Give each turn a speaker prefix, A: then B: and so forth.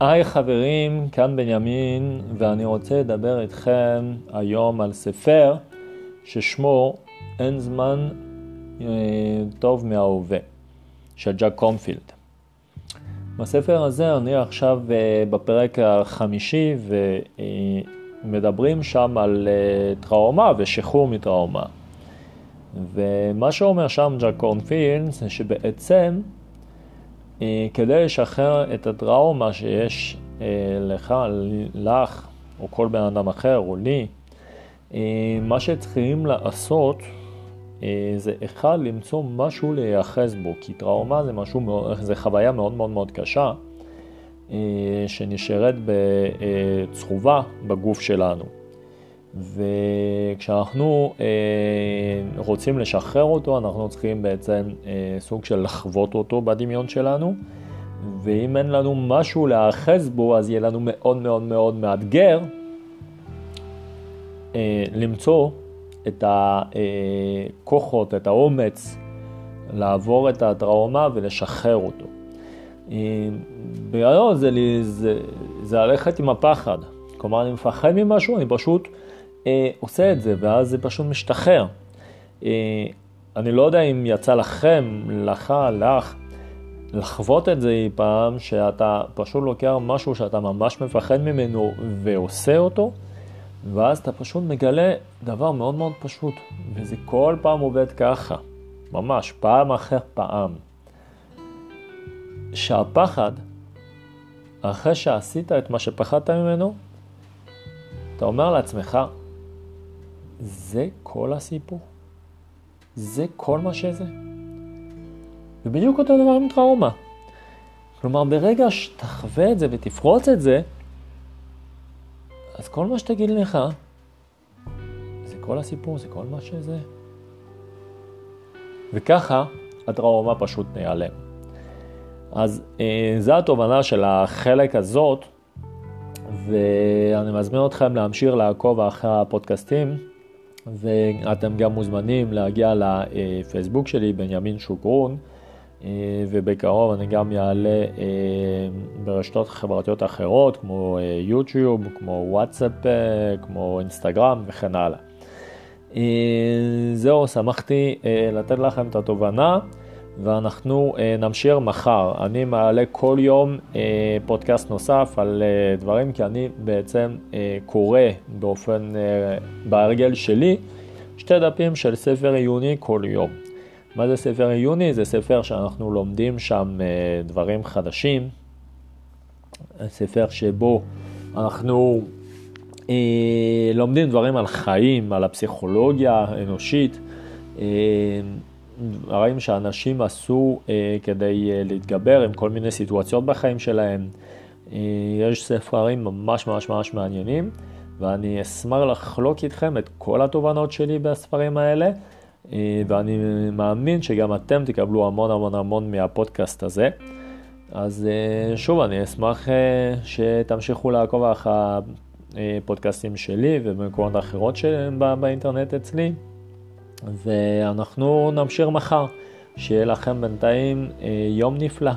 A: היי חברים, כאן בנימין, ואני רוצה לדבר איתכם היום על ספר ששמו אין זמן אה, טוב מההווה, של ג'ק קומפילד. בספר הזה אני עכשיו אה, בפרק החמישי ומדברים שם על אה, טראומה ושחרור מטראומה. ומה שאומר שם ג'ק קומפילד זה שבעצם כדי לשחרר את הטראומה שיש אה, לך, לך, או כל בן אדם אחר, או לי, אה, מה שצריכים לעשות זה אחד, למצוא משהו להיאחז בו, כי טראומה זה משהו, זה חוויה מאוד מאוד מאוד קשה, שנשארת בצרובה בגוף שלנו. וכשאנחנו אה, רוצים לשחרר אותו, אנחנו צריכים בעצם אה, סוג של לחוות אותו בדמיון שלנו, ואם אין לנו משהו להאחז בו, אז יהיה לנו מאוד מאוד מאוד מאתגר אה, למצוא את הכוחות, את האומץ, לעבור את הטראומה ולשחרר אותו. בגלל זה, זה, זה ללכת עם הפחד. כלומר, אני מפחד ממשהו, אני פשוט... אה, עושה את זה, ואז זה פשוט משתחרר. אה, אני לא יודע אם יצא לכם, לך, לך, לחוות את זה אי פעם, שאתה פשוט לוקח משהו שאתה ממש מפחד ממנו ועושה אותו, ואז אתה פשוט מגלה דבר מאוד מאוד פשוט, וזה כל פעם עובד ככה, ממש, פעם אחר פעם. שהפחד, אחרי שעשית את מה שפחדת ממנו, אתה אומר לעצמך, זה כל הסיפור. זה כל מה שזה. ובדיוק אותו דבר עם טראומה. כלומר, ברגע שתחווה את זה ותפרוץ את זה, אז כל מה שתגיד לך, זה כל הסיפור, זה כל מה שזה. וככה הטראומה פשוט נעלם. אז אה, זו התובנה של החלק הזאת, ואני מזמין אתכם להמשיך לעקוב אחרי הפודקאסטים. ואתם גם מוזמנים להגיע לפייסבוק שלי, בנימין שוקרון, אה, ובקרוב אני גם אעלה אה, ברשתות חברתיות אחרות, כמו אה, יוטיוב, כמו וואטסאפ, כמו אינסטגרם וכן הלאה. זהו, שמחתי לתת לכם את התובנה. ואנחנו אה, נמשיך מחר. אני מעלה כל יום אה, פודקאסט נוסף על אה, דברים, כי אני בעצם אה, קורא באופן, אה, בהרגל שלי, שתי דפים של ספר עיוני כל יום. מה זה ספר עיוני? זה ספר שאנחנו לומדים שם אה, דברים חדשים, ספר שבו אנחנו אה, לומדים דברים על חיים, על הפסיכולוגיה האנושית. אה, דברים שאנשים עשו אה, כדי אה, להתגבר עם כל מיני סיטואציות בחיים שלהם. אה, יש ספרים ממש ממש ממש מעניינים, ואני אשמח לחלוק איתכם את כל התובנות שלי בספרים האלה, אה, ואני מאמין שגם אתם תקבלו המון המון המון מהפודקאסט הזה. אז אה, שוב, אני אשמח אה, שתמשיכו לעקוב אחרי הפודקאסטים שלי ובמקומות אחרות באינטרנט אצלי. ואנחנו נמשיך מחר. שיהיה לכם בינתיים אה, יום נפלא.